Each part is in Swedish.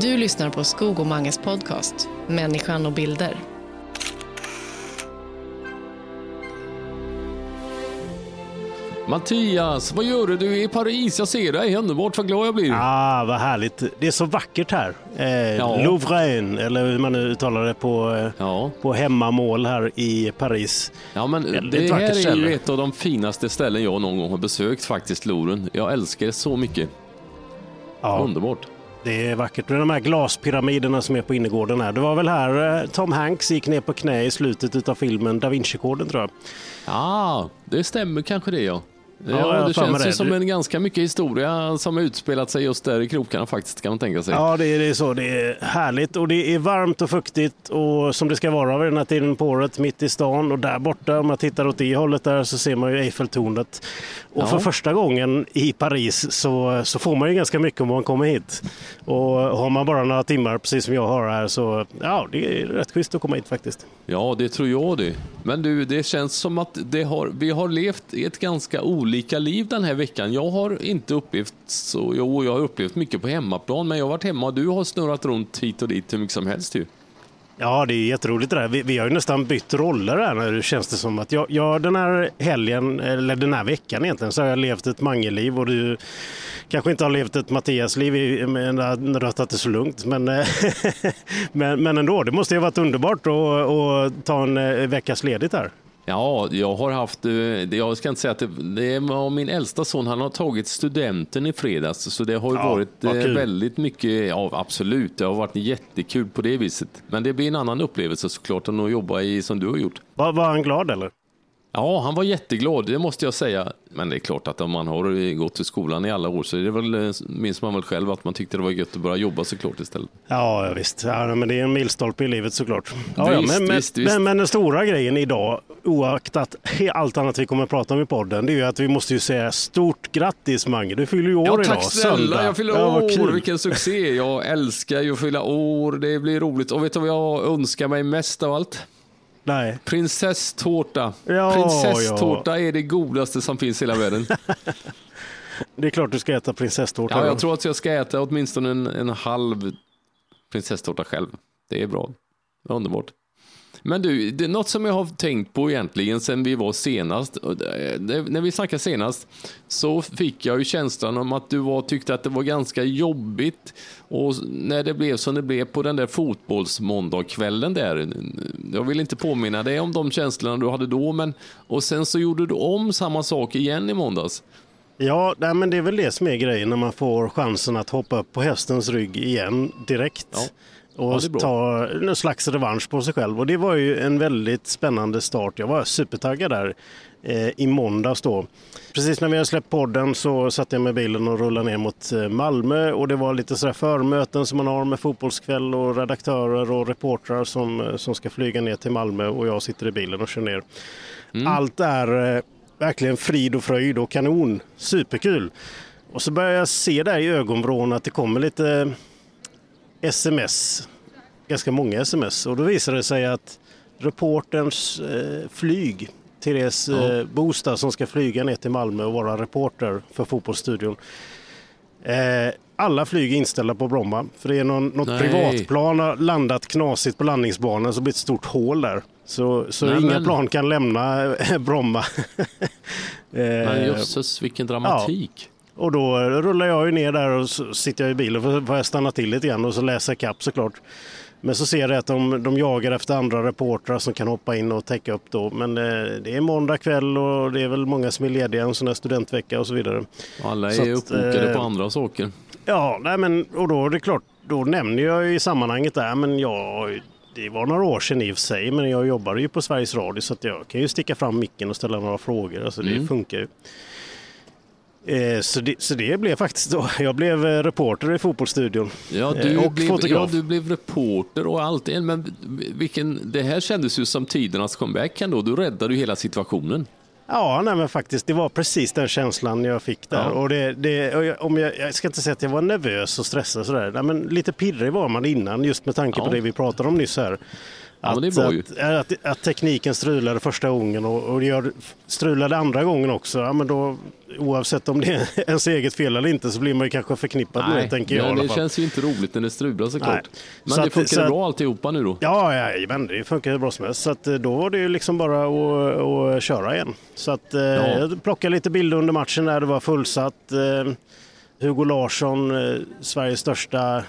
Du lyssnar på Skog och Manges podcast Människan och bilder. Mattias, vad gör du? Du är i Paris. Jag ser dig. Underbart vad glad jag blir. Ah, vad härligt. Det är så vackert här. Eh, Ja. Louvren, eller hur man nu uttalar det på, Ja, på hemmamål här i Paris. ja men Väldigt det här är ju ett av de finaste ställen jag någon gång har besökt faktiskt, Loren. Jag älskar det så mycket. Ja, Underbart det är vackert. med de här glaspyramiderna som är på innergården här. Det var väl här eh, Tom Hanks gick ner på knä i slutet av filmen Da Vinci-koden tror jag. Ja, det stämmer kanske det ja. Ja, Ja, det känns ju det. som en ganska mycket historia som har utspelat sig just där i krokarna faktiskt, kan man tänka sig. Ja, det är, det är så. Det är härligt och det är varmt och fuktigt och som det ska vara vid den här tiden på året mitt i stan och där borta om man tittar åt det hållet där så ser man ju Eiffeltornet. Och Ja. för första gången i Paris så, så får man ju ganska mycket om man kommer hit. Och har man bara några timmar precis som jag har här så ja, det är rätt schysst att komma hit faktiskt. Ja, det tror jag det. Men du, det känns som att det har, vi har levt i ett ganska olika liv den här veckan. Jag har inte upplevt så, jo, jag har upplevt mycket på hemmaplan, men jag har varit hemma och du har snurrat runt hit och dit hur mycket som helst ju. Ja, det är jätteroligt det där. Vi, vi har ju nästan bytt roller här nu känns det som. att jag, jag, Den här helgen, eller den här veckan egentligen, så har jag levt ett mangeliv och du kanske inte har levt ett Mattias-liv när du har tagit det så lugnt. Men, eh, men, men ändå, det måste ju ha varit underbart att, ta en eh, veckas ledigt här. Ja, jag har haft, eh, jag ska inte säga att det, det var min äldsta son, han har tagit studenten i fredags, så det har ju Ja, varit eh, väldigt mycket, ja absolut, det har varit jättekul på det viset. Men det blir en annan upplevelse såklart än att jobba i som du har gjort. Var, var han glad eller? Ja, han var jätteglad, det måste jag säga. Men det är klart att om man har gått till skolan i alla år så är det väl, eh, minns man väl själv att man tyckte det var gött att börja jobba såklart istället. Ja, ja, visst. Ja, men det är en milstolpe i livet såklart. Ja, ja, Visst, men, men, visst, visst. Men, men den stora grejen idag, oaktat allt annat vi kommer att prata om i podden, det är ju att vi måste ju säga stort grattis Mange. Du fyller ju år Ja, idag. tack snälla, söndag. jag fyller Ja, år, vilken succé. Jag älskar ju att fylla år, det blir roligt. Och vet du vad jag önskar mig mest av allt? Nej. Prinsesstårta. Ja, Prinsesstårta är det godaste som finns i hela världen. Det är klart du ska äta prinsesstårta. Ja, jag tror att jag ska äta åtminstone en, en halv prinsesstårta själv. Det är bra. Underbart. Men du, det är något som jag har tänkt på egentligen sen vi var senast. det- När vi snackade senast så fick jag ju känslan om att du var, tyckte att det var ganska jobbigt och när det blev som det blev på den där fotbollsmåndagskvällen där. Jag vill inte påminna dig om de känslorna du hade då, men och sen så gjorde du om samma sak igen i måndags. Ja, nej, men det är väl det som är grejen när man får chansen att hoppa upp på hästens rygg igen direkt. Ja. Och Ja, ta en slags revansch på sig själv. Och det var ju en väldigt spännande start. Jag var supertaggad där eh, i måndags då. Precis när vi hade släppt podden så satte jag i bilen och rullade ner mot eh, Malmö och det var lite sådär förmöten som man har med fotbollskväll och redaktörer och reportrar som, eh, som ska flyga ner till Malmö och jag sitter i bilen och kör ner. Allt är eh, verkligen frid och fröjd och kanon. Superkul. Och så börjar jag se där i ögonvrån att det kommer lite sms. Ganska många sms. Och då visar det sig att reporterns eh, flyg, Therese eh, Bostad som ska flyga ner till Malmö och vara reporter för Fotbollsstudion. Eh, alla flyg är inställda på Bromma. För det är någon, något Nej. privatplan har landat knasigt på landningsbanan så det blir ett stort hål där. Så, så Nej, inga men- plan kan lämna eh, Bromma. Men Eh, jösses, vilken dramatik. Och då rullar jag ju ner där och så sitter jag i bilen och får jag stanna till lite grann och så läsa ikapp såklart. Men så ser jag att de, de jagar efter andra reportrar som kan hoppa in och täcka upp då. Men eh, det är måndag kväll och det är väl många som är lediga en sån här studentvecka och så vidare. Alla är uppbokade eh, på andra saker. Ja, nej men och då är det klart, då nämner jag ju i sammanhanget där, men jag det var några år sedan i och för sig, men jag jobbade ju på Sveriges Radio så att jag kan ju sticka fram micken och ställa några frågor. Alltså det Mm. funkar ju. Eh, Så det, så det blev faktiskt då. Jag blev eh, reporter i fotbollsstudion. Ja, Eh, du, och blev, ja, du blev reporter och allt. Men vilken, det här kändes ju som tidernas comeback ändå. Du räddade ju hela situationen. Ja, nej, men faktiskt det var precis den känslan jag fick där. Ja. Och det, det, och jag, om jag, jag ska inte säga att jag var nervös och stressad sådär. Nej, men lite pirrig var man innan just med tanke Ja. på det vi pratade om nyss här. Ja, ju. att, att, att tekniken strulade första gången och, och gör, strulade andra gången också. Ja, men då, oavsett om det är ens eget fel eller inte så blir man ju kanske förknippad med det tänker jag. i det känns ju inte roligt när det strular såklart. Nej. Men Så det att- funkar så att- bra alltihopa nu då? Ja, ja men det funkar hur bra som helst. Så att, eh, då var det ju liksom bara att, att köra igen. Så att, eh, Ja. jag plockade lite bilder under matchen där det var fullsatt. Eh, Hugo Larsson, Sveriges största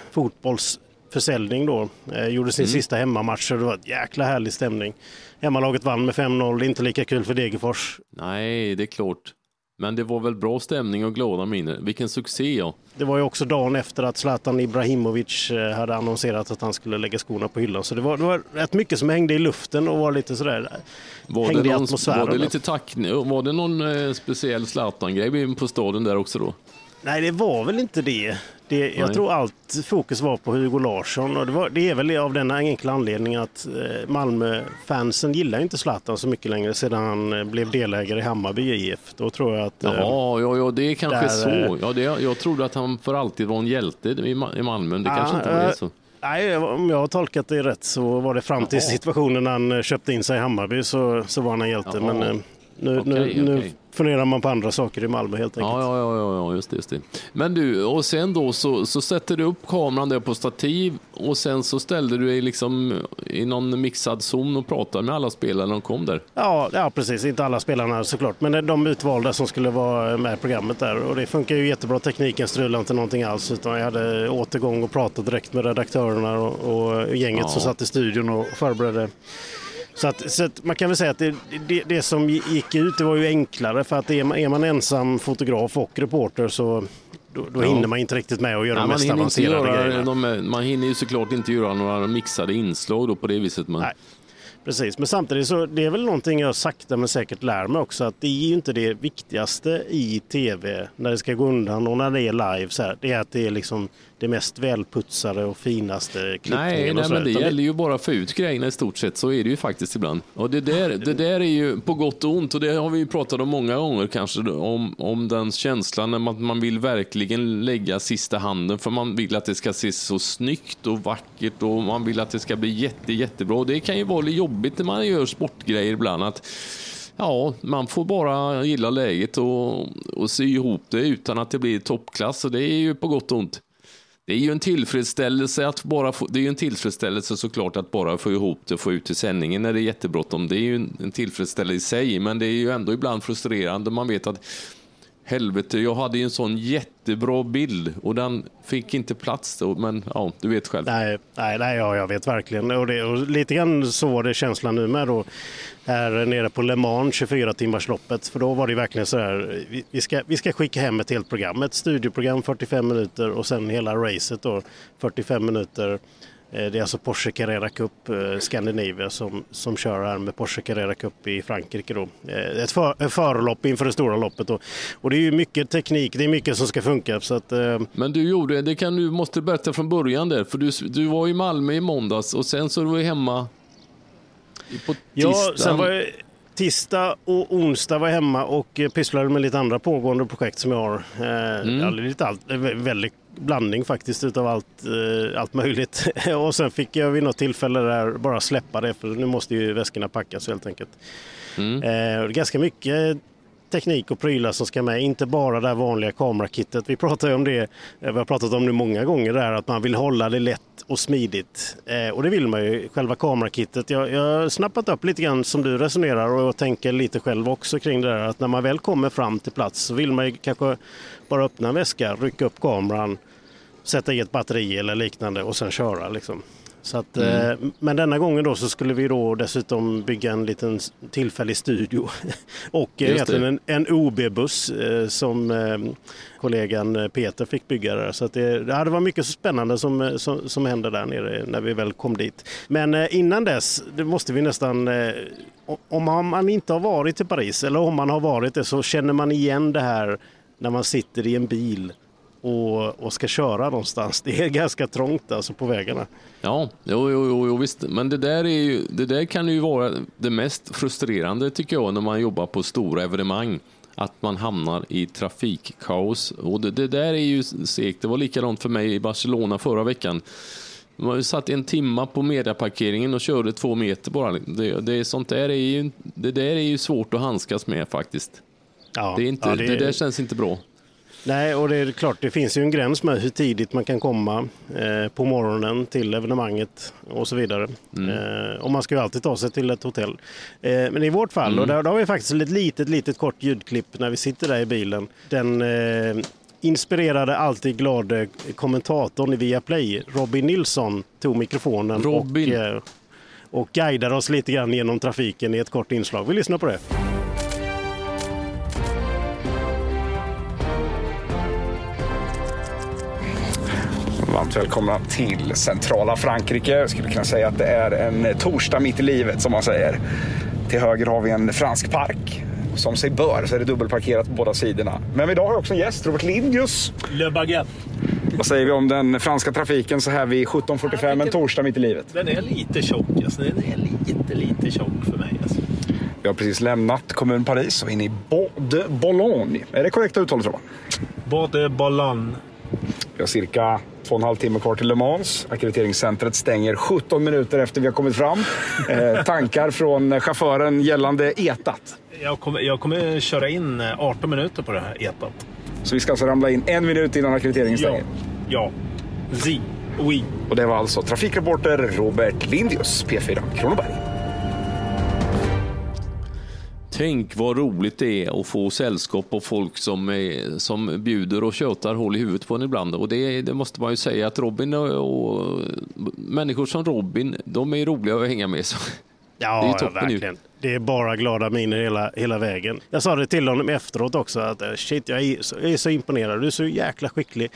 fotbollsförsäljning då, eh, gjorde sin sista hemmamatch och det var ett jäkla härlig stämning. Hemmalaget vann med 5-0, inte lika kul för Degerfors. Nej, det är klart. Men det var väl bra stämning och glada minnen. Vilken succé ja. Det var ju också dagen efter att Zlatan Ibrahimovic eh, hade annonserat att han skulle lägga skorna på hyllan. Så det var, det var rätt mycket som hängde i luften och var lite sådär Var hängde det, i någon, atmosfären. var det lite tack, var det någon eh, speciell Zlatan-grej på staden där också då? Nej, det var väl inte det. det jag tror allt fokus var på Hugo Larsson och det, var, det är väl av den enkla anledningen att eh, Malmö-fansen gillar inte Zlatan så mycket längre sedan han eh, blev delägare i Hammarby IF. Då tror jag att... eh, Jaha, ja, ja, det är kanske där, så. Ja, det, jag trodde att han för alltid var en hjälte i, Ma- i Malmö. Det kanske Ja, inte var det eh, så. Nej, om jag har tolkat det rätt så var det fram till situationen när han eh, köpte in sig i Hammarby så, så var han en hjälte. Jaha. Men eh, nu, nu, Okej, nu. Funderar man på andra saker i Malmö helt enkelt. Ja, ja, ja, ja, just det, just det. Men du, och sen då så, så sätter du upp kameran där på stativ och sen så ställde du dig liksom i någon mixad zon och pratade med alla spelare när de kom där. Ja, ja, precis. Inte alla spelarna såklart, men de utvalda som skulle vara med i programmet där. Och det funkar ju jättebra. Tekniken strulade inte någonting alls, utan jag hade återgång och pratade direkt med redaktörerna och, och gänget Ja. som satt i studion och förberedde. Så, att, så att man kan väl säga att det, det, det som gick ut det var ju enklare för att är man, är man ensam fotograf och reporter så då, då Ja. hinner man inte riktigt med att göra Nej, de mest avancerade göra, grejerna. de, man hinner ju såklart inte göra några mixade inslag då på det viset. Men... Nej. Precis, men samtidigt så det är väl någonting jag sakta men säkert lär mig också att det är ju inte det viktigaste i tv när det ska gå undan och när det är live så här. Det är att det är liksom det mest välputsade och finaste klippningen. Nej, nej men det Utan gäller ju bara att få ut grejerna i stort sett. Så är det ju faktiskt ibland. Och det där, det där är ju på gott och ont och det har vi ju pratat om många gånger kanske om, om den känslan när man, man vill verkligen lägga sista handen för man vill att det ska se så snyggt och vackert och man vill att det ska bli jätte, jättebra. Och det kan ju vara lite jobbigt när man gör sportgrejer ibland att Ja, man får bara gilla läget och, och sy ihop det utan att det blir toppklass och det är ju på gott och ont. Det är ju en tillfredsställelse att bara få, det är ju en tillfredsställelse såklart att bara få ihop det och få ut i sändningen när det är jättebråttom. Det är ju en, en tillfredsställelse i sig, men det är ju ändå ibland frustrerande. Man vet att helvete, jag hade ju en sån jättebra bild och den fick inte plats då, men ja, du vet själv. Nej, nej, nej ja, jag vet verkligen. Och, det, och lite grann så var det känslan nu med då här nere på Le Mans 24 timmars loppet. För då var det verkligen så här, vi, vi, ska, vi ska skicka hem ett helt program, ett studioprogram 45 minuter och sen hela racet då 45 minuter. Eh, Det är alltså Porsche Carrera Cup eh, Scandinavia som, som kör här med Porsche Carrera Cup i Frankrike. Då. Eh, Ett för, ett förlopp inför det stora loppet. Då. Och det är ju mycket teknik, det är mycket som ska funka. Så att, eh, Men du gjorde, det kan du måste berätta från början där, för du, du var i Malmö i måndags och sen så var du hemma på tisdagen. Ja, sen var jag, tisdag och onsdag var jag hemma och pysslade med lite andra pågående projekt som jag har. Mm. ja, lite allt, vä- väldigt blandning faktiskt utav allt, eh, allt möjligt. och sen fick jag vid något tillfälle där bara släppa det för nu måste ju väskorna packas helt enkelt. Mm. Eh, ganska mycket teknik och prylar som ska med, inte bara det vanliga kamerakittet. Vi pratar ju om det, eh, vi har pratat om det många gånger, där att man vill hålla det lätt och smidigt. Eh, och det vill man ju, själva kamerakittet. Jag, jag har snappat upp lite grann som du resonerar och jag tänker lite själv också kring det där att när man väl kommer fram till plats så vill man ju kanske bara öppna en väska, rycka upp kameran, sätta i ett batteri eller liknande och sen köra liksom. Så att, Mm. eh, men denna gången då så skulle vi då dessutom bygga en liten tillfällig studio och eh, egentligen en, en OB-buss eh, som kollegan Peter fick bygga där. Så att det, det var mycket så spännande som, som, som hände där nere när vi väl kom dit. Men innan dess, det måste vi nästan om man inte har varit i Paris eller om man har varit det så känner man igen det här när man sitter i en bil och, och ska köra någonstans. Det är ganska trångt alltså på vägarna. Ja, jo, jo, jo, visst. Men det där, är ju, det där kan ju vara det mest frustrerande tycker jag när man jobbar på stora evenemang. Att man hamnar i trafikkaos. Och det, det där är ju segt. Det var likadant för mig i Barcelona förra veckan. Ju satt en timma på mediaparkeringen och körde två meter bara. Det, det, sånt där är ju, det där är ju svårt att handskas med faktiskt. Ja, Det, är inte, ja, det... där känns inte bra. Nej, och det är klart, det finns ju en gräns med hur tidigt man kan komma eh, på morgonen till evenemanget och så vidare. Eh, och man ska ju alltid ta sig till ett hotell. Eh, men i vårt fall, och där, där har vi faktiskt ett litet, litet kort ljudklipp när vi sitter där i bilen. Den eh, inspirerade, alltid glade kommentatorn i Viaplay, Robin Nilsson, tog mikrofonen Robin. och, eh, och guidade oss lite grann genom trafiken i ett kort inslag. Vi lyssnar på det. Varmt välkomna till centrala Frankrike. Jag skulle kunna säga att det är en torsdag mitt i livet som man säger. Till höger har vi en fransk park. Som sig bör så är det dubbelparkerat på båda sidorna. Men idag har jag också en gäst, Robert Lindjus. Le Baguette. Vad säger vi om den franska trafiken så här vid 17.45 en torsdag mitt i livet? Den är lite tjock. Alltså. Den är lite, lite tjock för mig. Alltså. Vi har precis lämnat kommun Paris och inne i Bois de Boulogne. Är det korrekta uttalet Robert? Både Ballon. Vi har cirka två och en halv timme kvar till Le Mans. Ackrediteringscentret stänger 17 minuter efter vi har kommit fram. Eh, tankar från chauffören gällande etat. Jag kommer, jag kommer köra in eh, 18 minuter på det här etat. Så vi ska alltså ramla in en minut innan ackrediteringen Ja. stänger. Ja. Si. Oui. Och det var alltså trafikreporter Robert Lindius, P4 Kronoberg. Tänk vad roligt det är att få sällskap och folk som, är, som bjuder och tjötar hål i huvudet på en ibland. Och det, det måste man ju säga att Robin och, och människor som Robin, de är roliga att hänga med. Så. Ja, Det är ju ja, toppen ju. verkligen. Det är bara glada miner hela, hela vägen. Jag sa det till honom efteråt också att eh, shit, jag är, så, jag är så imponerad. Du är så jäkla skicklig.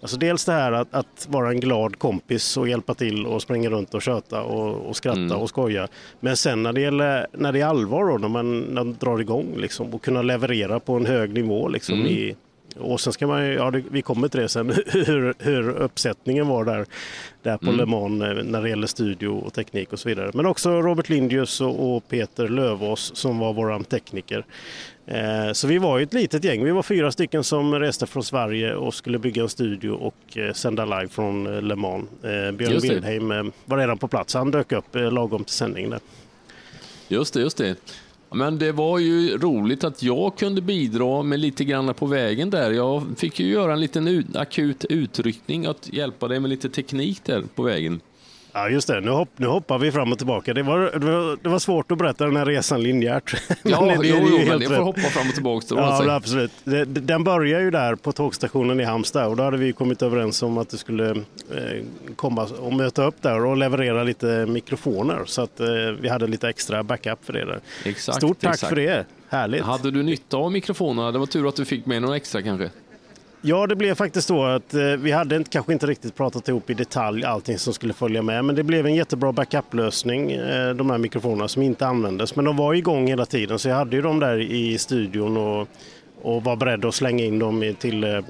Alltså dels det här att, att vara en glad kompis och hjälpa till och springa runt och köta och, och skratta Mm. och skoja. Men sen när det, gäller, när det är allvar då, när man, när man drar igång liksom, och kunna leverera på en hög nivå liksom, Mm. i, och sen ska man ju- ja vi kommer till det sen, hur, hur uppsättningen var där, där på Le Mans eh, när det gäller studio och teknik och så vidare. Men också Robert Lindjus och, och Peter Lövås som var våran tekniker. Eh, så vi var ju ett litet gäng, vi var fyra stycken som reste från Sverige och skulle bygga en studio och eh, sända live från eh, Le Mans. Eh, Björn. Wildheim eh, var redan på plats, han dök upp lagom till sändning där. Just det, just det. Men det var ju roligt att jag kunde bidra med lite grann på vägen där. Jag fick ju göra en liten akut utryckning att hjälpa dig med lite teknik där på vägen. Ja just det, nu, hopp, nu hoppar vi fram och tillbaka. Det var, det var, det var svårt att berätta den här resan linjärt. Ja, det- jo, det är ju jo, men helt jag får rätt. hoppa fram och tillbaka. då, Ja, men absolut. Det- Den börjar ju där på tågstationen i Halmstad och då hade vi kommit överens om att du skulle eh, komma och möta upp där och leverera lite mikrofoner så att eh, vi hade lite extra backup för det där. Exakt, Stort tack exakt. för det, härligt. Hade du nytta av mikrofonerna? Det var tur att du fick med någon extra kanske. Ja, det blev faktiskt så att eh, vi hade inte, kanske inte riktigt pratat ihop i detalj allting som skulle följa med, men det blev en jättebra backup-lösning, eh, de här mikrofonerna som inte användes. Men de var igång hela tiden, så jag hade ju dem där i studion och, och var beredd att slänga in dem till, eh,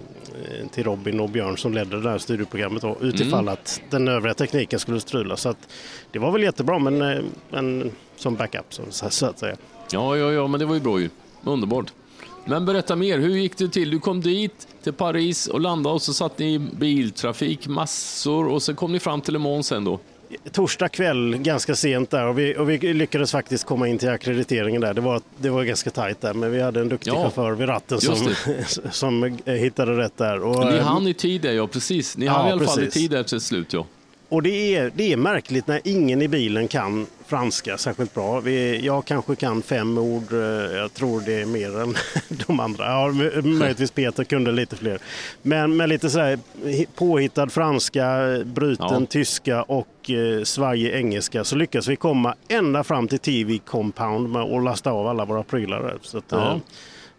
till Robin och Björn som ledde det här studioprogrammet då, utifall att den övriga tekniken skulle strula. Så att det var väl jättebra, men, eh, men som backup så, så att säga. Ja, ja, ja, men det var ju bra ju. Underbart. Men berätta mer, hur gick det till? Du kom dit till Paris och landade och så satt ni i biltrafik massor och så kom ni fram till Le Mans sen då. torsdag kväll ganska sent där och vi, och vi lyckades faktiskt komma in till akkrediteringen där. Det var, det var ganska tajt där men vi hade en duktig Ja, chaufför vid ratten som, som hittade rätt där. Och, Ni eh, hann i tid där, ja precis. Ni Ja, hann i alla fall i precis. tid där till slut, ja. Och det, är, det är märkligt när ingen i bilen kan franska särskilt bra. Vi, jag kanske kan fem ord, eh, jag tror det är mer än de andra. Ja, möjligtvis Peter kunde lite fler. Men med lite så här hi- påhittad franska, bruten Ja. tyska och eh, svajig engelska så lyckas vi komma ända fram till TV Compound med och lasta av alla våra prylar. Så att, Ja. eh,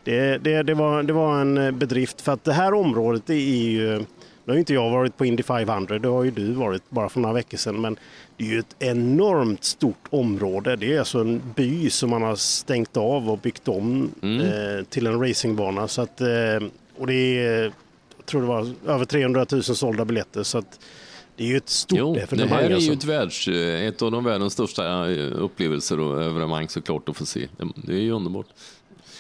det, det, det, var, det var en eh, bedrift för att det här området det är ju nu har ju inte jag varit på Indy 500, det har ju du varit bara för några veckor sedan. Men det är ju ett enormt stort område. Det är alltså en by som man har stängt av och byggt om Mm. eh, till en racingbana. Så att, eh, och det är, jag tror det var över 300 000 sålda biljetter. Så att det är ju ett stort Jo, det evenemang. här är alltså. ju ett, världs, ett av de världens största eh, upplevelser och evenemang såklart att få se. Det- Det är ju underbart.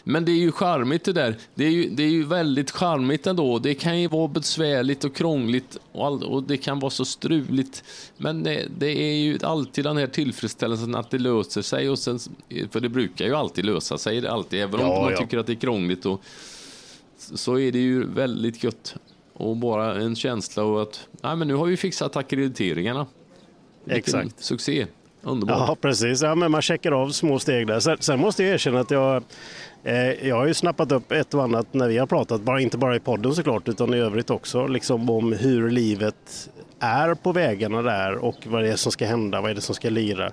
Men det är ju charmigt det där. Det är ju, det är ju väldigt charmigt ändå. Det kan ju vara besvärligt och krångligt och, all, och det kan vara så struligt. Men det, det är ju alltid den här tillfredsställelsen att det löser sig. Och sen, för det brukar ju alltid lösa sig, alltid, även om Ja, man ja. tycker att det är krångligt. Och, så är det ju väldigt gött. Och bara en känsla av att nej, men nu har vi fixat akkrediteringarna. Vilken Exakt. Succé. Underbart. Ja, precis. Ja, men man checkar av små steg där. Sen, sen måste jag erkänna att jag, eh, jag har ju snappat upp ett och annat när vi har pratat, bara, inte bara i podden såklart, utan i övrigt också, liksom om hur livet är på vägarna där och vad det är som ska hända, vad är det som ska lira.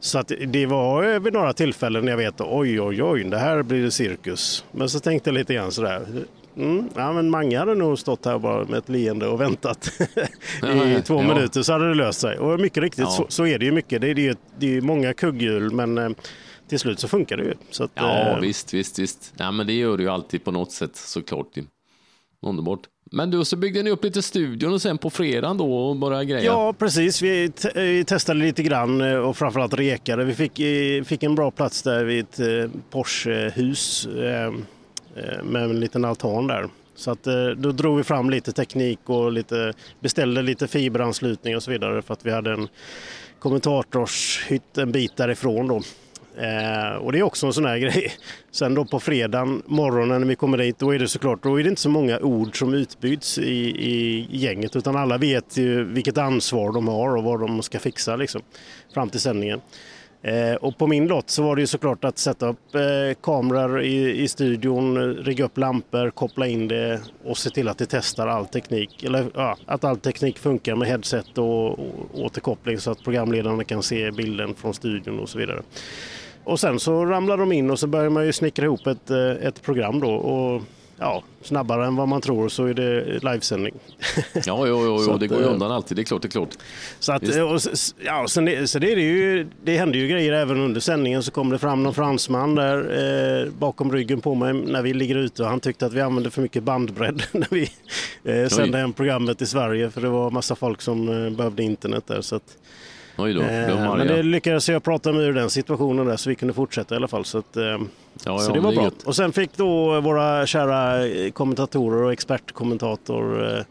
Så att det var vid några tillfällen när jag vet oj, oj, oj, det här blir det cirkus. Men så tänkte jag lite grann sådär, mm, ja men Mange hade nog stått här bara med ett leende och väntat i två Ja. minuter så hade det löst sig. Och mycket riktigt, Ja. så, så är det ju mycket. Det är, ju- det är många kugghjul men eh, till slut så funkar det ju. Så att, Ja, eh, visst, visst, visst. Ja, men det gör det ju alltid på något sätt såklart. Underbart. Men du, så byggde ni upp lite studion och sen på fredagen då och bara greja? Ja, precis. Vi vi testade lite grann eh, och framförallt rekade. Vi fick, eh, fick en bra plats där vid ett eh, Porsche-hus eh, eh, Eh, med en liten altan där. Så att, eh, då drog vi fram lite teknik och lite, beställde lite fiberanslutning och så vidare för att vi hade en kommentatorshytt en bit därifrån. Då. Eh, och det är också en sån här grej. Sen då på fredagen morgonen när vi kommer dit, då är det såklart, då är det inte så många ord som utbyts i, i gänget utan alla vet ju vilket ansvar de har och vad de ska fixa liksom, fram till sändningen. Eh, och på min lott så var det ju såklart att sätta upp eh, kameror i, i studion, rigga upp lampor, koppla in det och se till att det testar all teknik. Eller ja, att all teknik funkar med headset och, och återkoppling så att programledarna kan se bilden från studion och så vidare. Och sen så ramlar de in och så börjar man ju snickra ihop ett, eh, ett program då. Och ja, snabbare än vad man tror så är det livesändning. ja, jo, jo, jo att, det går ju eh, undan alltid. Det är klart, det är klart. Så, att, och, ja, sen, så det, är det, ju, det händer ju grejer även under sändningen. Så kom det fram någon fransman där eh, bakom ryggen på mig när vi ligger ute och han tyckte att vi använde för mycket bandbredd när vi eh, sände hem programmet i Sverige för det var massa folk som eh, behövde internet där. Så att, Oj då, eh, men det lyckades jag prata mig ur den situationen där så vi kunde fortsätta i alla fall. Så, att, eh, ja, ja, så det var är bra. gött. Och sen fick då våra kära eh, kommentatorer och expertkommentator eh,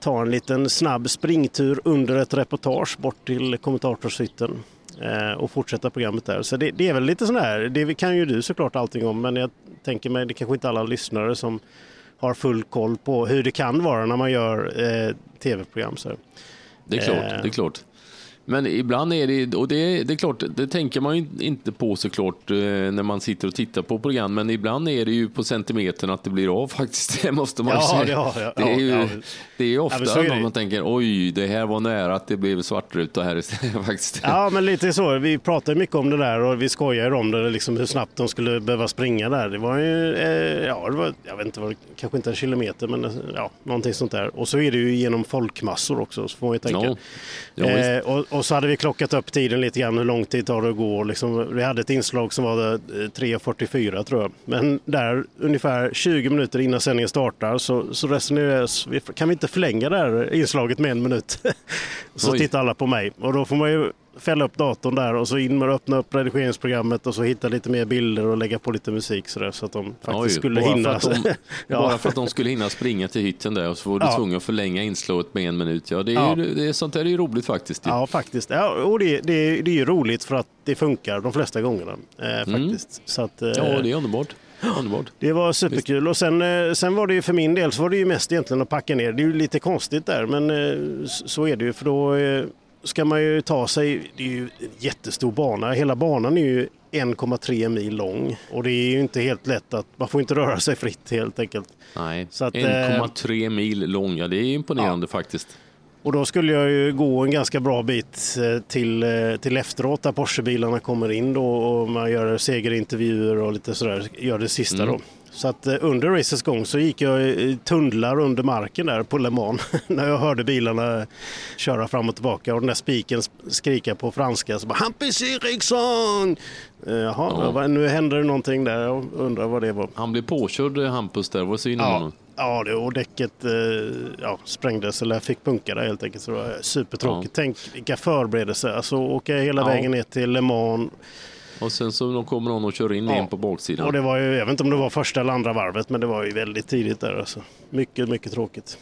ta en liten snabb springtur under ett reportage bort till kommentatorshytten eh, och fortsätta programmet där. Så det, det är väl lite sån här, det kan ju du såklart allting om men jag tänker mig det kanske inte alla lyssnare som har full koll på hur det kan vara när man gör eh, tv-program. Så. Det är klart, Eh. det är klart. Men ibland är det, och det, det är klart, det tänker man ju inte på såklart eh, när man sitter och tittar på program, men ibland är det ju på centimetern att det blir av faktiskt, det måste man Ja, säga. ja, ja, det är ju ja. det är ofta är man tänker, oj, det här var nära att det blev svartruta här istället faktiskt. Ja, men lite så. Vi pratade mycket om det där och vi skojade om det, liksom hur snabbt de skulle behöva springa där. Det var ju, eh, ja, det var, jag vet inte, det- kanske inte en kilometer, men eh, ja, någonting sånt där. Och så är det ju genom folkmassor också, så får man ju tänka. Ja. Eh, och, och så hade vi klockat upp tiden lite grann, hur lång tid tar det att gå. Liksom, vi hade ett inslag som var eh, 3.44 tror jag. Men där ungefär 20 minuter innan sändningen startar så, så resonerades vi, kan vi inte förlänga det här inslaget med en minut? så Oj. tittar alla på mig och då får man ju fälla upp datorn där och så in med att öppna upp redigeringsprogrammet och så hitta lite mer bilder och lägga på lite musik så, där, så att de faktiskt Oj, skulle bara hinna. För de, Ja. Bara för att de skulle hinna springa till hytten där och så var du Ja. tvungen att förlänga inslaget med en minut. Ja, det är, Ja. Ju, det är, sånt där är ju roligt faktiskt. Ja, faktiskt. Ja, och det, det, det är ju roligt för att det funkar de flesta gångerna. Eh, faktiskt. Så att, eh, Mm. Ja, det är underbart. Underbart. Det var superkul och sen, eh, sen var det ju för min del så var det ju mest egentligen att packa ner. Det är ju lite konstigt där men eh, så är det ju för då eh, ska man ju ta sig, det är ju en jättestor bana. Hela banan är ju 1,3 mil lång och det är ju inte helt lätt att, man får inte röra sig fritt helt enkelt. Nej, Så att, eh, 1,3 mil lång, ja det är imponerande faktiskt. Och då skulle jag ju gå en ganska bra bit eh, till, eh, till efteråt där Porschebilarna kommer in då och man gör segerintervjuer och lite sådär, gör det sista då. Så att eh, under racets gång så gick jag i tunnlar under marken där på Le Mans när jag hörde bilarna köra fram och tillbaka och den där spiken sk- skrika på franska så bara Hampus Eriksson! Eh, Jaha, Ja. nu händer det någonting där. Jag undrar vad det var. Han blev påkörd, eh, Hampus, där. Vad synd om Ja, honom. ja det, och däcket ja, sprängdes eller fick punka där helt enkelt. Så det var supertråkigt. Tänk vilka förberedelser. Alltså åka hela Ja. vägen ner till Le Mans. Och sen så kommer någon och kör in Ja. en på baksidan. Och det var ju, jag vet inte om det var första eller andra varvet, men det var ju väldigt tidigt där alltså. Mycket, mycket tråkigt.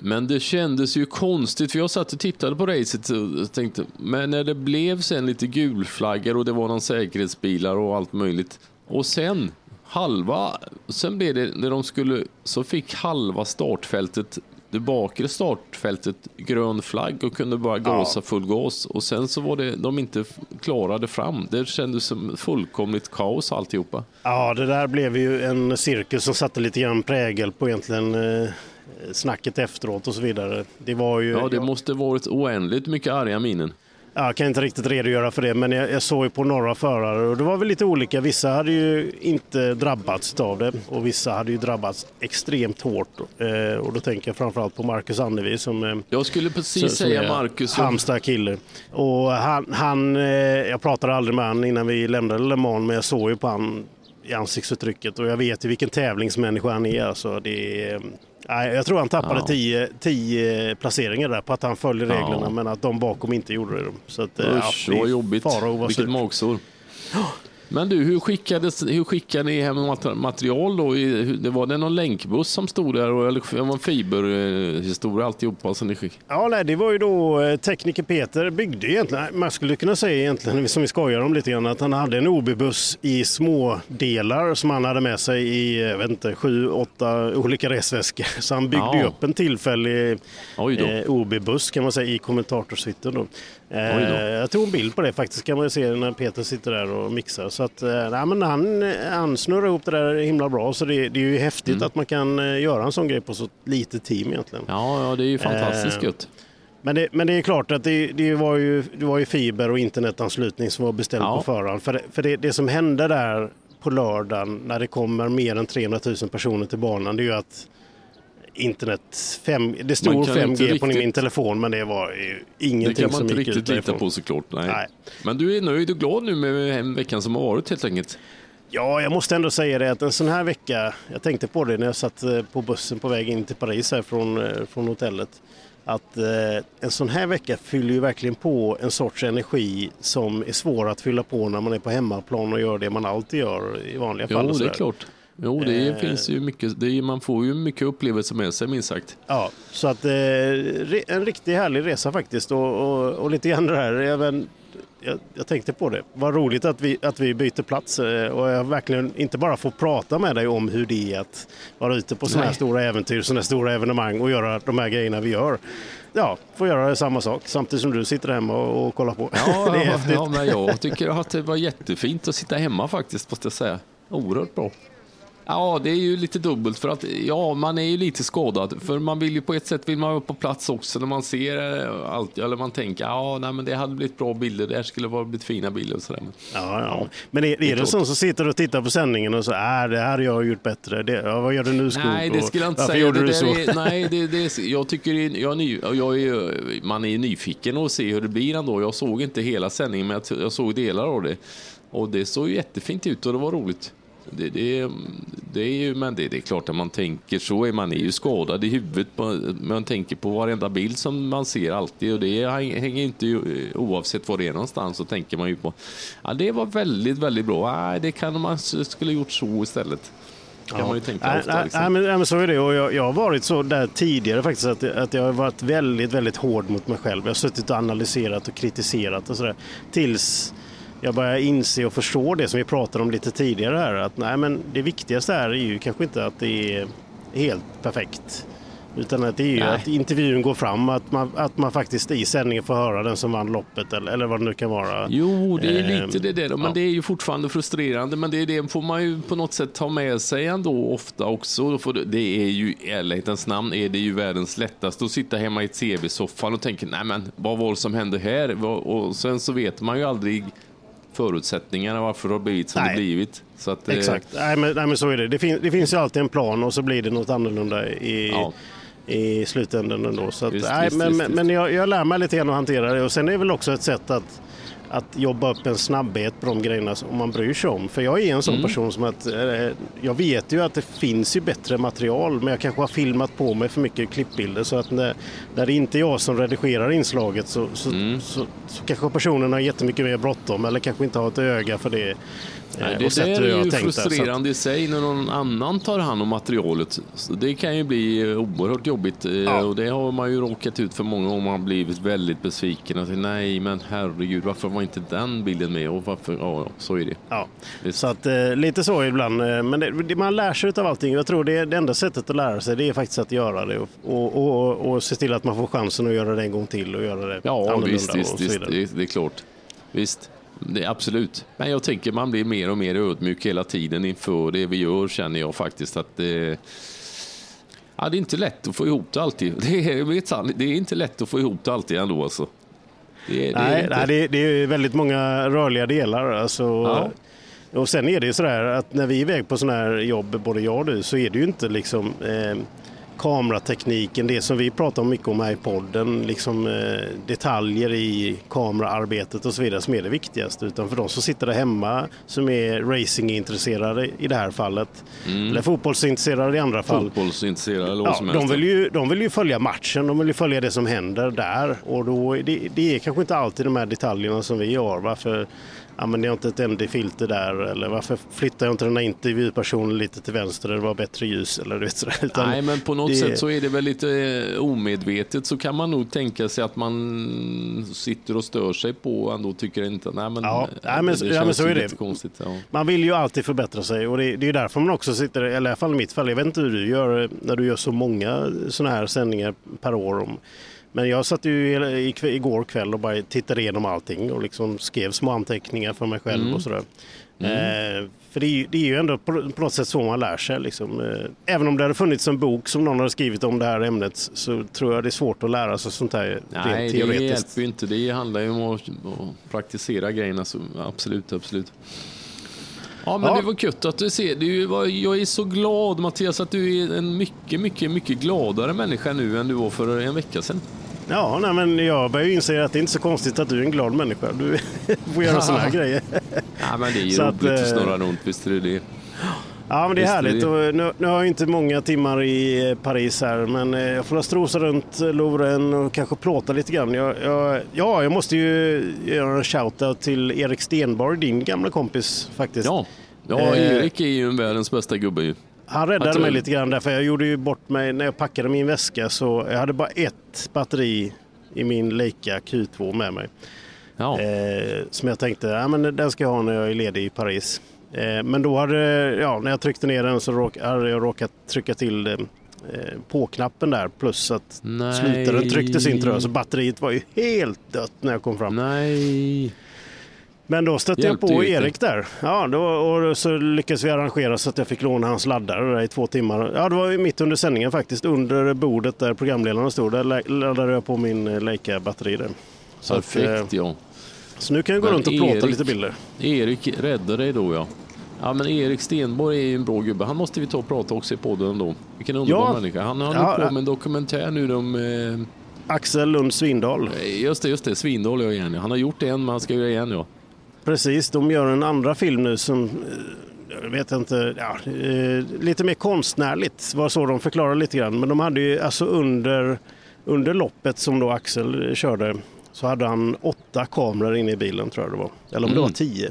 Men det kändes ju konstigt, för jag satt och tittade på racet och tänkte, men när det blev sen lite gulflaggor och det var någon säkerhetsbilar och allt möjligt. Och sen, halva, sen blev det, när de skulle, så fick halva startfältet, det bakre startfältet grön flagg och kunde bara gasa full gas. Och sen så var det, de inte klarade fram. Det kändes som fullkomligt kaos alltihopa. Ja, det där blev ju en cirkus som satte lite grann prägel på egentligen eh, snacket efteråt och så vidare. Det var ju... Ja, det måste varit oändligt mycket arga minen. Ja, jag kan inte riktigt redogöra för det, men jag, jag såg ju på några förare och det var väl lite olika. Vissa hade ju inte drabbats av det och vissa hade ju drabbats extremt hårt. Eh, och då tänker jag framförallt på Marcus Annevi som, eh, Jag skulle precis som- som säga Marcus. som- Halmstad-kille. Och han, han, eh, jag pratade aldrig med han innan vi lämnade Le Mans, men jag såg ju på han i ansiktsuttrycket och jag vet ju vilken tävlingsmänniska han är. Alltså, det är nej, jag tror han tappade Ja. tio, placeringar där på att han följer Ja. reglerna men att de bakom inte gjorde det. Så att, eh, Usch, det är vad jobbigt. Vilket magsår. Men du, hur, skickades, hur skickade ni hem mat- material då? Det var det någon länkbuss som stod där? Eller det var en fiberhistoria alltihopa som ni skickade? Ja, nej, det var ju då eh, tekniker Peter byggde egentligen, man skulle kunna säga egentligen, som vi skojar om lite grann, att han hade en OB-buss i små delar som han hade med sig i, jag vet inte, sju, åtta olika resväskor. Så han byggde Ja. upp en tillfällig eh, OB-buss kan man säga i kommentatorshytten då. Eh. Jag tog en bild på det faktiskt kan man ju se när Peter sitter där och mixar. Så att, eh, nej, men han, han snurrar ihop det där himla bra så det, det är ju häftigt Mm. att man kan eh, göra en sån grej på så litet team egentligen. Ja, ja det är ju fantastiskt Eh, gött. Men det, men det är klart att det, det, var ju, det var ju fiber och internetanslutning som var beställd Ja. på förhand. För, det, för det, det som hände där på lördagen när det kommer mer än 300 000 personer till banan det är ju att internet, fem, det stod Man kan 5G inte på riktigt- min telefon men det var ju Det ingenting kan man som inte gick ut riktigt lita på såklart. Nej. Nej. Men du är nöjd och glad nu med veckan som har varit helt enkelt? Ja, jag måste ändå säga det att en sån här vecka, jag tänkte på det när jag satt eh, på bussen på väg in till Paris här från, eh, från hotellet, att eh, en sån här vecka fyller ju verkligen på en sorts energi som är svår att fylla på när man är på hemmaplan och gör det man alltid gör i vanliga fall. Jo, det är klart. Jo, det Eh. finns ju mycket. Det är, man får ju mycket upplevelser med sig minst sagt. Ja, så att eh, en riktigt härlig resa faktiskt och, och, och lite grann det här, även, jag, jag tänkte på det, vad roligt att vi, att vi byter plats eh, och jag verkligen inte bara får prata med dig om hur det är att vara ute på sådana här stora äventyr, sådana här stora evenemang och göra de här grejerna vi gör. Ja, få göra samma sak samtidigt som du sitter hemma och, och kollar på. Ja, det är ja, ja, men jag tycker att det var jättefint att sitta hemma faktiskt, måste jag säga. Oerhört bra. Ja, det är ju lite dubbelt för att ja, man är ju lite skadad. För man vill ju på ett sätt vill man vara på plats också när man ser eh, allt. Eller man tänker, ja, nej, men det hade blivit bra bilder. Det här skulle ha blivit fina bilder och sådär. Ja, ja. Men är, är det, sån som sitter och tittar på sändningen och så, äh, det här har jag gjort bättre. Det, ja, vad gör du nu Skog? Nej, det skulle jag inte varför säga. gjorde Det du så? Är, nej, det, det, är- jag tycker är- jag är ny, jag är, man är nyfiken och se hur det blir ändå. Jag såg inte hela sändningen, men jag, jag såg delar av det. Och det såg ju jättefint ut och det var roligt. Det, det, det är ju, men det, det är klart att man tänker så, är man är ju skadad i huvudet. Man tänker på varenda bild som man ser alltid och det hänger inte ju- oavsett var det är någonstans så tänker man ju på. Ja, det var väldigt, väldigt bra. Nej, det kan man skulle gjort så istället. Kan man ju tänka Nej, ofta. liksom. nej, men, nej, men så är det. Och jag, jag har varit så där tidigare faktiskt att, att jag har varit väldigt, väldigt hård mot mig själv. Jag har suttit och analyserat och kritiserat och sådär. Tills jag börjar inse och förstå det som vi pratade om lite tidigare här. Att nej, men det viktigaste här är ju kanske inte att det är helt perfekt. Utan att det är ju Nej. att intervjun går fram, att man, att man faktiskt i sändningen får höra den som vann loppet eller, eller vad det nu kan vara. Jo, det är Ehm, lite det där. Men ja. det är ju fortfarande frustrerande. Men det, är det får man ju på något sätt ta med sig ändå ofta också. Det, är ju i ärlighetens namn är det ju världens lättaste att sitta hemma i tv-soffan och tänka, nej men vad var det som hände här? Och sen så vet man ju aldrig förutsättningarna varför det har blivit som Nej. det blivit. Så att, eh, Exakt, nej men, nej, men så är det. Det, fin, det finns ju alltid en plan och så blir det något annorlunda i, Ja. i slutändan ändå. Så att, Visst, nej, visst, men visst. men jag, jag lär mig lite grann att hantera det och sen är det väl också ett sätt att att jobba upp en snabbhet på de grejerna som man bryr sig om. För jag är en sån Mm. person som att eh, jag vet ju att det finns ju bättre material men jag kanske har filmat på mig för mycket klippbilder så att när, när det inte är jag som redigerar inslaget så, så, Mm. så, så kanske personen har jättemycket mer bråttom eller kanske inte har ett öga för det. Nej, det där är ju tänkt frustrerande i sig när någon annan tar hand om materialet. Så det kan ju bli eh, oerhört jobbigt eh, Ja. och det har man ju råkat ut för många gånger. Man har blivit väldigt besviken och säger nej men herregud varför var inte den bilden med och varför, ja ja, så är det. Ja, Visst. så att eh, lite så ibland. Men det, man lär sig av allting. Jag tror det, det enda sättet att lära sig det är faktiskt att göra det och, och, och, och se till att man får chansen att göra det en gång till och göra det Ja annorlunda visst, visst, visst vidare. det, det är klart. Visst, det är absolut. Men jag tänker man blir mer och mer ödmjuk hela tiden inför det vi gör känner jag faktiskt att det Ja, det är inte lätt att få ihop det alltid. Det är, det är inte lätt att få ihop det alltid ändå alltså. Det det Nej, nej det, det är väldigt många rörliga delar. Alltså, Ja. Och sen är det ju sådär att när vi är iväg på sådana här jobb, både jag och du, så är det ju inte liksom eh, kameratekniken, det som vi pratar om mycket om här i podden, liksom eh, detaljer i kameraarbetet och så vidare som är det viktigaste. Utan för de som sitter där hemma som är racingintresserade i det här fallet, eller fotbollsintresserade i andra fall. Fotbollsintresserad eller vad Ja, som de, helst. vill ju, de vill ju följa matchen, de vill ju följa det som händer där. Och då, det, det är kanske inte alltid de här detaljerna som vi har. Varför använder jag inte ett ND-filter där? Eller varför flyttar jag inte den här intervjupersonen lite till vänster där det var bättre ljus? Eller, du vet, sådär. Utan Nej, men på något det- sätt så är det väl lite eh, omedvetet så kan man nog tänka sig att man sitter och stör sig på och ändå tycker inte, nej men, Ja, eh, nej, men- det ja, men så är det. konstigt. Ja. Man vill ju alltid förbättra sig och det, det är därför man också sitter, eller i alla fall i mitt fall, jag vet inte hur du gör när du gör så många sådana här sändningar per år. Om, men jag satt ju igår kväll och bara tittade igenom allting och liksom skrev små anteckningar för mig själv och sådär. Eh, för det är, ju, det är ju ändå på, på något sätt så man lär sig. Liksom. Eh, även om det hade funnits en bok som någon hade skrivit om det här ämnet så tror jag det är svårt att lära sig sånt här Nej, rent det teoretiskt. hjälper ju inte. Det handlar ju om att, att praktisera grejerna. Så absolut, absolut. Ja, men Ja. det var kött att du ser. Du var, jag är så glad Mattias att du är en mycket, mycket, mycket gladare människa nu än du var för en vecka sedan. Ja, nej, men jag börjar ju inse att det är inte så konstigt att du är en glad människa. Du får göra sådana här grejer. Ja, men det är ju Så att, roligt att, eh, snurra runt, visst är det det. Ja, men det är Visst härligt. det. Nu, nu har jag inte många timmar i eh, Paris här, men eh, jag får strosa runt eh, Louvren och kanske plåta lite grann. Jag, jag, ja, jag måste ju göra en shoutout till Erik Stenborg, din gamla kompis faktiskt. Ja, ja Erik är ju en världens bästa gubbe ju. Han räddade Att- mig lite grann därför jag gjorde ju bort mig när jag packade min väska så jag hade bara ett batteri i min Leica Q2 med mig. Ja. Eh, som jag tänkte, ja, men den ska jag ha när jag är ledig i Paris. Eh, men då hade, ja, när jag tryckte ner den så råk, hade jag råkat trycka till eh, på-knappen där plus att Nej. slutaren trycktes in tror jag. Så batteriet var ju helt dött när jag kom fram. Nej. Men då stötte Hjälpte jag på. Erik där. Ja, då, och så lyckades vi arrangera så att jag fick låna hans laddare där i två timmar. Ja, det var mitt under sändningen faktiskt. Under bordet där programledaren stod. Där laddade jag på min eh, Leica-batteri där. Så, att, eh, Perfekt ja. så nu kan jag gå Men runt och plåta Erik- lite bilder. Erik räddade dig då ja. Ja men Erik Stenborg är ju en bra gubbe. Han måste vi ta och prata också i podden då. Vilken underbar Ja. människa. Han har Ja, ja, ja. på med en dokumentär nu om... Eh, Axel Lund Svindal. just det, just det. Svindal jag igen. ja. Han har gjort en men han ska göra igen ja. Precis, de gör en andra film nu som eh, jag vet inte, ja, eh, lite mer konstnärligt var så de förklarar lite grann. Men de hade ju alltså under, under loppet som då Axel eh, körde så hade han åtta kameror inne i bilen tror jag det var. Eller om det Mm. var tio.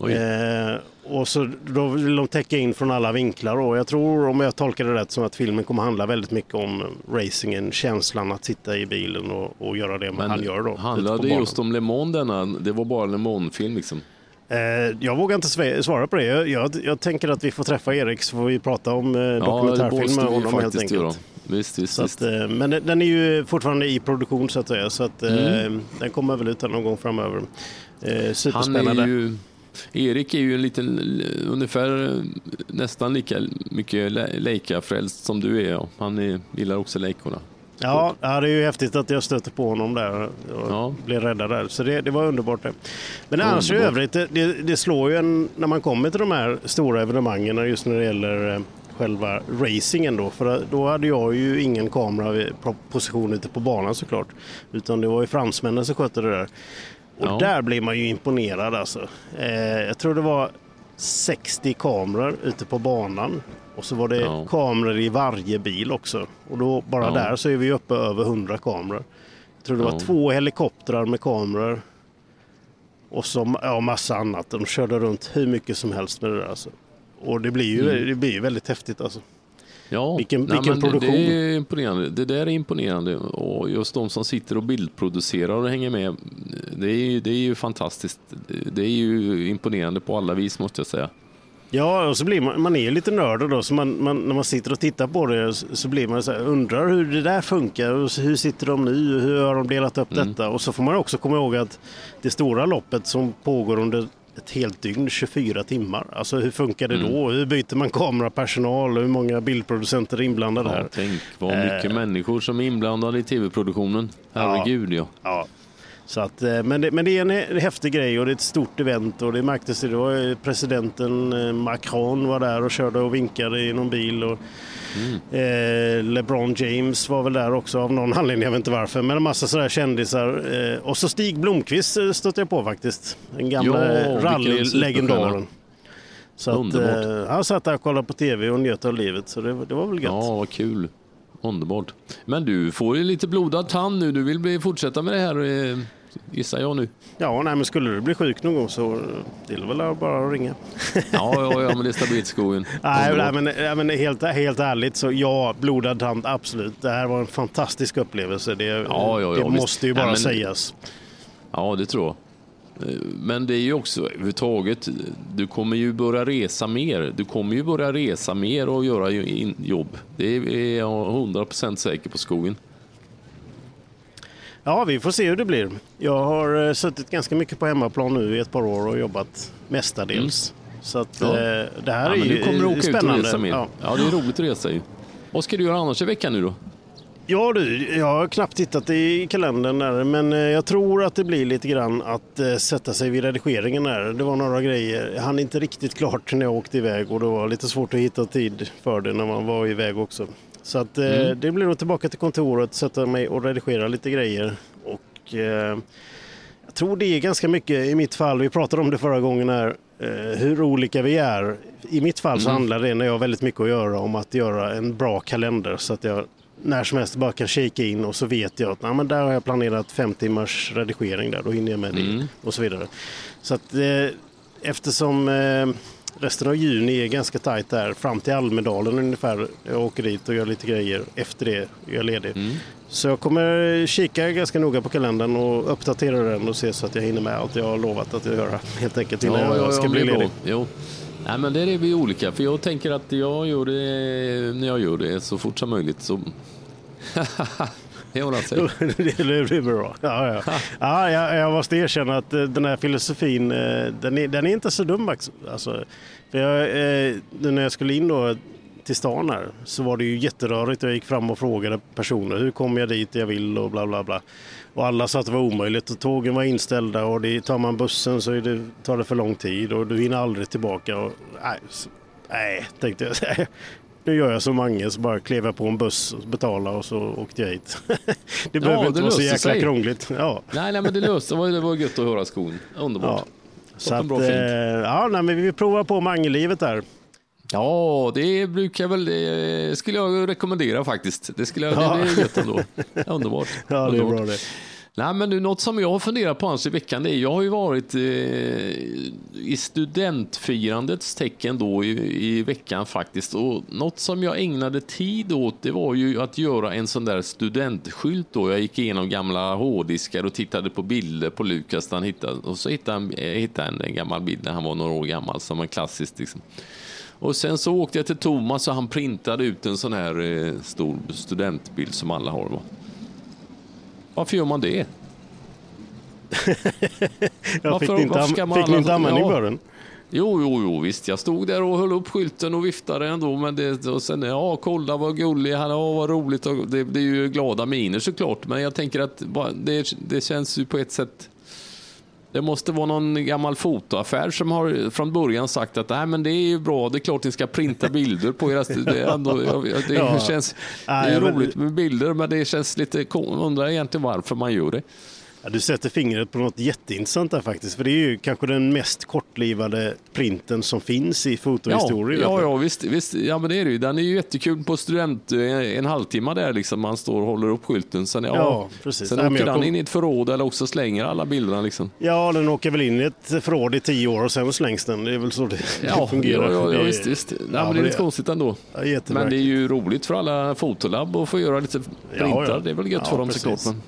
Eh, och så då vill de täcka in från alla vinklar. Och jag tror, om jag tolkar det rätt, som att filmen kommer handla väldigt mycket om racingen, känslan att sitta i bilen och, och göra det Men han gör då. handlade det just om Le Mans denna? Det var bara Le Mans-film liksom? Eh, jag vågar inte svara på det. Jag, jag, jag tänker att vi får träffa Erik så får vi prata om eh, Ja, det dokumentärfilm måste med honom helt enkelt. Visst, visst, att, eh, men den är ju fortfarande i produktion så att säga. Så att, eh, Mm. den kommer väl ut någon gång framöver. Eh, Han superspännande. är ju... Erik är ju en liten, ungefär nästan lika mycket Le- Leica-frälst som du är. Han är, gillar också Leicorna. Ja, det är ju häftigt att jag stöter på honom där och Ja. blev räddad där. Så det, det var underbart det. Men annars i övrigt, det, det, det slår ju en när man kommer till de här stora evenemangen just när det gäller eh, själva racingen då. För då hade jag ju ingen kamera position ute på banan såklart. Utan det var ju fransmännen som skötte det där. Och Ja. där blir man ju imponerad alltså. Eh, jag tror det var 60 kameror ute på banan. Och så var det Ja. kameror i varje bil också. Och då bara Ja. där så är vi uppe över 100 kameror. Jag tror det var två helikoptrar med kameror. Och så ja, massa annat. De körde runt hur mycket som helst med det där. Alltså. Och det blir ju, Mm. det blir ju väldigt häftigt alltså. Ja, Vilken- nej, vilken det- produktion. Det är imponerande. Det där är imponerande och just de som sitter och bildproducerar och hänger med. Det är, ju- det är ju fantastiskt. Det är ju imponerande på alla vis måste jag säga. Ja, och så blir man, man är lite nörd då, så man, man, när man sitter och tittar på det så, så blir man så här, undrar hur det där funkar och hur sitter de nu, hur har de delat upp Mm. detta? Och så får man också komma ihåg att det stora loppet som pågår under ett helt dygn, 24 timmar. Alltså hur funkar det Mm. då? Hur byter man kamerapersonal? Hur många bildproducenter är inblandade Ja, här? tänk vad mycket Eh. människor som är inblandade i tv-produktionen. Herregud ja. Ja. Så att, eh, men, det, men det är en häftig grej och det är ett stort event och det märktes det var presidenten eh, Macron var där och körde och vinkade i någon bil och eh, LeBron James var väl där också av någon anledning, jag vet inte varför, men en massa sådär kändisar. Eh, och så Stig Blomqvist eh, stötte jag på faktiskt, den gamla rallylegendaren. Så att, Underbart. eh, han satt där och kollade på tv och njöt av livet så det, det var väl gött. Ja, vad kul. Underbart. Men du får ju lite blodad tand nu. Du vill bli, fortsätta med det här gissar jag nu. Ja, nej, men skulle du bli sjuk någon gång så det är väl bara att ringa. Ja, ja, ja men det är stabilt skogen. Nej, nej, men, nej, men helt, helt ärligt så ja, blodad tand, absolut. Det här var en fantastisk upplevelse. Det, Ja, ja, det måste ju bara men- sägas. Ja, det tror jag. Men det är ju också överhuvudtaget, du kommer ju börja resa mer. Du kommer ju börja resa mer och göra jobb. Det är jag 100% säker på skogen. Ja, vi får se hur det blir. Jag har eh, suttit ganska mycket på hemmaplan nu i ett par år och jobbat mestadels. Så att, Mm. Ja. eh, det här Ja, är ju du kommer åka ut och spännande. resa mer. Ja. Ja. det är roligt att resa ju. Vad ska du göra annars i veckan nu då? Ja du, jag har knappt tittat i kalendern där, men eh, jag tror att det blir lite grann att sätta sig vid redigeringen där. Det var några grejer, jag hann inte riktigt klart när jag åkte iväg och det var lite svårt att hitta tid för det när man var iväg också. Så att eh, Mm. det blir nog tillbaka till kontoret, sätta mig och redigera lite grejer. Och eh, jag tror det är ganska mycket i mitt fall, vi pratade om det förra gången här, eh, hur olika vi är. I mitt fall så Mm. handlar det, när jag har väldigt mycket att göra, om att göra en bra kalender så att jag när som helst bara kan kika in och så vet jag att nej, men där har jag planerat fem timmars redigering där, då hinner jag med det Mm. och så vidare. Så att eh, eftersom eh, resten av juni är ganska tajt där, fram till Almedalen ungefär, jag åker dit och gör lite grejer, efter det är jag ledig. Mm. Så jag kommer kika ganska noga på kalendern och uppdatera den och se så att jag hinner med allt jag har lovat att göra helt enkelt innan jag ska men bli ledig. Jo. Nej, men där är vi olika. För jag tänker att jag gör det när jag gör det så fort som möjligt. Så... det ordnar sig. det blir bra. Ja, ja. Ja, jag, jag måste erkänna att eh, den här filosofin, eh, den är, den är inte så dum. Alltså, för jag, eh, när jag skulle in då till stan här så var det ju jätterörigt. Jag gick fram och frågade personer hur kommer jag dit jag vill och bla bla bla. Och alla sa att det var omöjligt och tågen var inställda och det, tar man bussen så det, tar det för lång tid och du hinner aldrig tillbaka. Och, nej, så- nej, tänkte jag. Nu gör jag som Mange, så bara klev jag på en buss och betalade och så åkte jag hit. det behöver inte det vara så jäkla sig. krångligt. Ja. Nej, nej, men det löste. Det var, det var gött att höra skon. Underbart. Ja. Så att, bra, fint. eh, ja, nej, men vi provar på Mange-livet där. Ja, det brukar väl, det skulle jag rekommendera faktiskt. Det skulle jag, Ja. det är gött ändå. Underbart. Ja, det är Underbart. bra det. Nej, men nu, något som jag har funderat på annars i veckan, det är, jag har ju varit eh, i studentfirandets tecken då i, i veckan faktiskt. Och något som jag ägnade tid åt, det var ju att göra en sån där studentskylt då. Jag gick igenom gamla hårddiskar och tittade på bilder på Lukas. Han hittade, och så hittade han eh, hittade han en gammal bild när han var några år gammal som en klassisk liksom. Och sen så åkte jag till Thomas och han printade ut en sån här eh, stor studentbild som alla har. Va? Varför gör man det? Jag Varför- fick ni inte, varför ska man fick alla- inte användning för den? Jo, jo, jo, visst. Jag stod där och höll upp skylten och viftade ändå. Men det, och sen, ja, kolla vad gullig han är, ja, vad roligt. Och det, det är ju glada miner såklart. Men jag tänker att det, det känns ju på ett sätt... Det måste vara någon gammal fotoaffär som har från början sagt att Nej, men det är ju bra, det är klart ni ska printa bilder på era... Ändå, det Ja. känns... Det är roligt med bilder, men det känns lite... Undrar egentligen varför man gör det. Ja, du sätter fingret på något jätteintressant där faktiskt. För det är ju kanske den mest kortlivade printen som finns i Ja, fotohistoria. ja, ja visst, visst, ja men det är det ju. Den är ju jättekul på student, eh, en halvtimme där liksom, man står och håller upp skylten. Sen, ja, Ja, precis. sen Nej, åker den kom- in i ett förråd eller också slänger alla bilderna liksom. Ja, den åker väl in i ett förråd i tio år och sen slängs den. Det är väl så det, Ja, fungerar. ja, ja, ja visst, visst. Nej, Ja, men det är lite konstigt ändå. Ja, Men det är ju roligt för alla fotolabb att få göra lite printar. ja. Det är väl gött Ja, för dem precis. såklart. Men...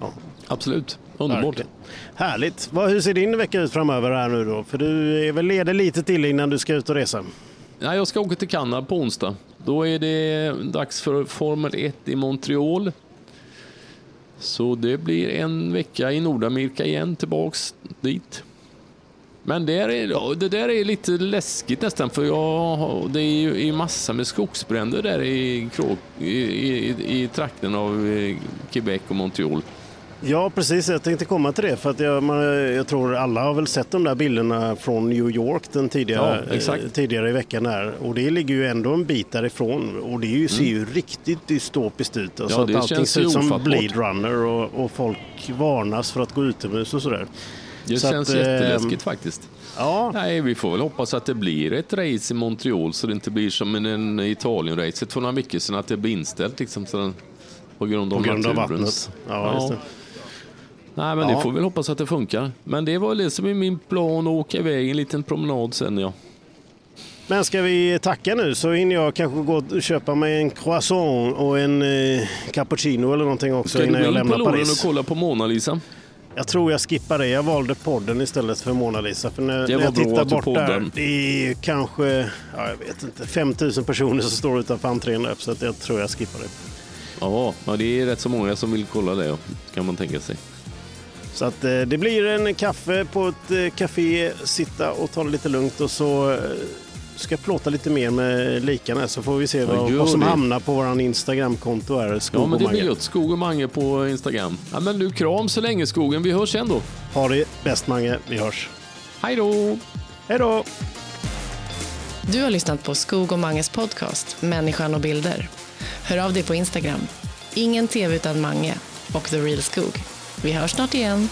Ja. Absolut, underbart. Verkligen. Härligt. Vad, hur ser din vecka ut framöver här nu då? För du är väl ledig lite till innan du ska ut och resa? Nej, jag ska åka till Kanada på onsdag. Då är det dags för Formel 1 i Montreal. Så det blir en vecka i Nordamerika igen, tillbaks dit. Men det, är, det där är lite läskigt nästan, för jag, det är ju massa med skogsbränder där i, i, i, i trakten av eh, Quebec och Montreal. Ja, precis. Jag tänkte komma till det. För att jag, man, jag tror alla har väl sett de där bilderna från New York den tidigare, Ja, eh, tidigare i veckan. Här. Och det ligger ju ändå en bit därifrån. Och det ju, ser ju riktigt dystopiskt ut. Alltså Mm. Ja, det att allting ser ut som. Blade Runner och, och folk varnas för att gå utomhus och sådär. Det Så känns att, eh, jätteläskigt faktiskt. Ja, Nej, vi får väl hoppas att det blir ett race i Montreal så det inte blir som en, en Italien-racet för några veckor sedan att det blir inställt liksom, så den, på grund av på grund av vattnet. Ja, det. Nej, men Ja. det får vi hoppas att det funkar. Men det var det som är min plan att åka iväg en liten promenad sen ja. Men ska vi tacka nu så hinner jag kanske gå och köpa mig en croissant och en eh, cappuccino eller någonting också Ska du innan gå jag in på lämnar Paris. och kolla på Mona Lisa? Jag tror jag skippar det. Jag valde podden istället för Mona Lisa. För när, när jag tittar bort där, poddade. det är kanske, ja, jag vet inte, 5000 personer som står utanför entrén där, så jag tror jag skippar det. Ja, det är rätt så många som vill kolla det kan man tänka sig. Så att eh, det blir en kaffe på ett eh, café, sitta och ta det lite lugnt och så eh, ska jag plåta lite mer med likarna här, så får vi se vad, gör vad som det. hamnar på våran Instagramkonto här, Skog Ja, men det blir gött. Skog och Mange på Instagram. Ja, men du, kram så länge skogen. Vi hörs sen då. Ha det bäst Mange, vi hörs. Hej då! Hej då! Du har lyssnat på Skog och Manges podcast Människan och bilder. Hör av dig på Instagram. Ingen tv utan Mange och The Real Skog. Vi hörs snart igen.